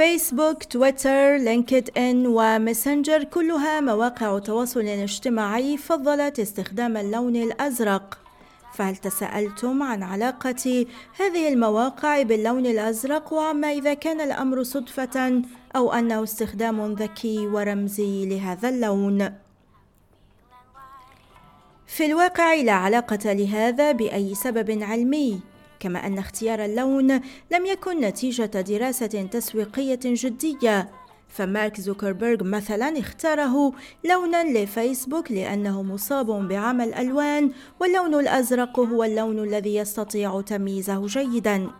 فيسبوك، تويتر، لينكد إن وماسنجر كلها مواقع تواصل اجتماعي فضلت استخدام اللون الأزرق فهل تساءلتم عن علاقة هذه المواقع باللون الأزرق وعما إذا كان الأمر صدفة أو أنه استخدام ذكي ورمزي لهذا اللون؟ في الواقع لا علاقة لهذا بأي سبب علمي كما أن اختيار اللون لم يكن نتيجة دراسة تسويقية جدية. فمارك زوكربيرغ مثلا اختاره لونا لفيسبوك لأنه مصاب بعمى الألوان واللون الأزرق هو اللون الذي يستطيع تمييزه جيدا.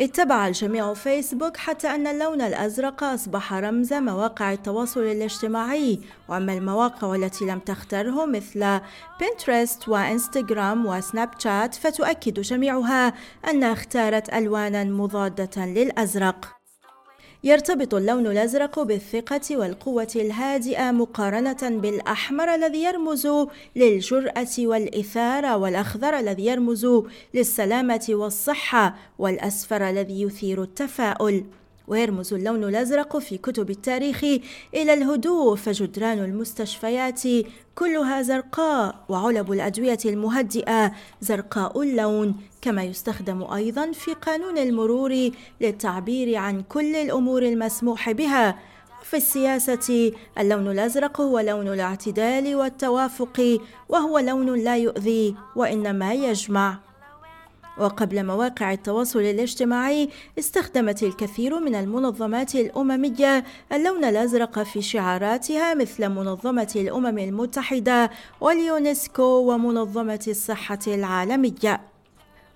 اتبع الجميع فيسبوك حتى أن اللون الأزرق أصبح رمز مواقع التواصل الاجتماعي. وأما المواقع التي لم تختره مثل بنترست وإنستغرام وسناب شات فتؤكد جميعها أنها اختارت ألوانا مضادة للأزرق. يرتبط اللون الأزرق بالثقة والقوة الهادئة مقارنة بالأحمر الذي يرمز للجرأة والإثارة والأخضر الذي يرمز للسلامة والصحة والأصفر الذي يثير التفاؤل. ويرمز اللون الأزرق في كتب التاريخ إلى الهدوء فجدران المستشفيات كلها زرقاء وعلب الأدوية المهدئة زرقاء اللون كما يستخدم أيضا في قانون المرور للتعبير عن كل الأمور المسموح بها. في السياسة اللون الأزرق هو لون الاعتدال والتوافق وهو لون لا يؤذي وإنما يجمع. وقبل مواقع التواصل الاجتماعي استخدمت الكثير من المنظمات الأممية اللون الأزرق في شعاراتها مثل منظمة الأمم المتحدة واليونسكو ومنظمة الصحة العالمية.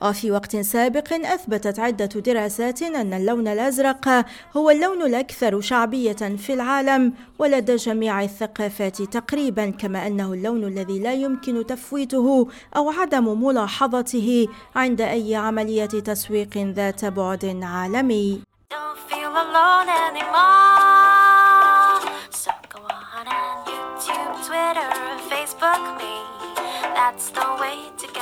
وفي وقت سابق أثبتت عدة دراسات أن اللون الأزرق هو اللون الأكثر شعبية في العالم ولدى جميع الثقافات تقريبا كما أنه اللون الذي لا يمكن تفويته أو عدم ملاحظته عند أي عملية تسويق ذات بعد عالمي. That's the way to get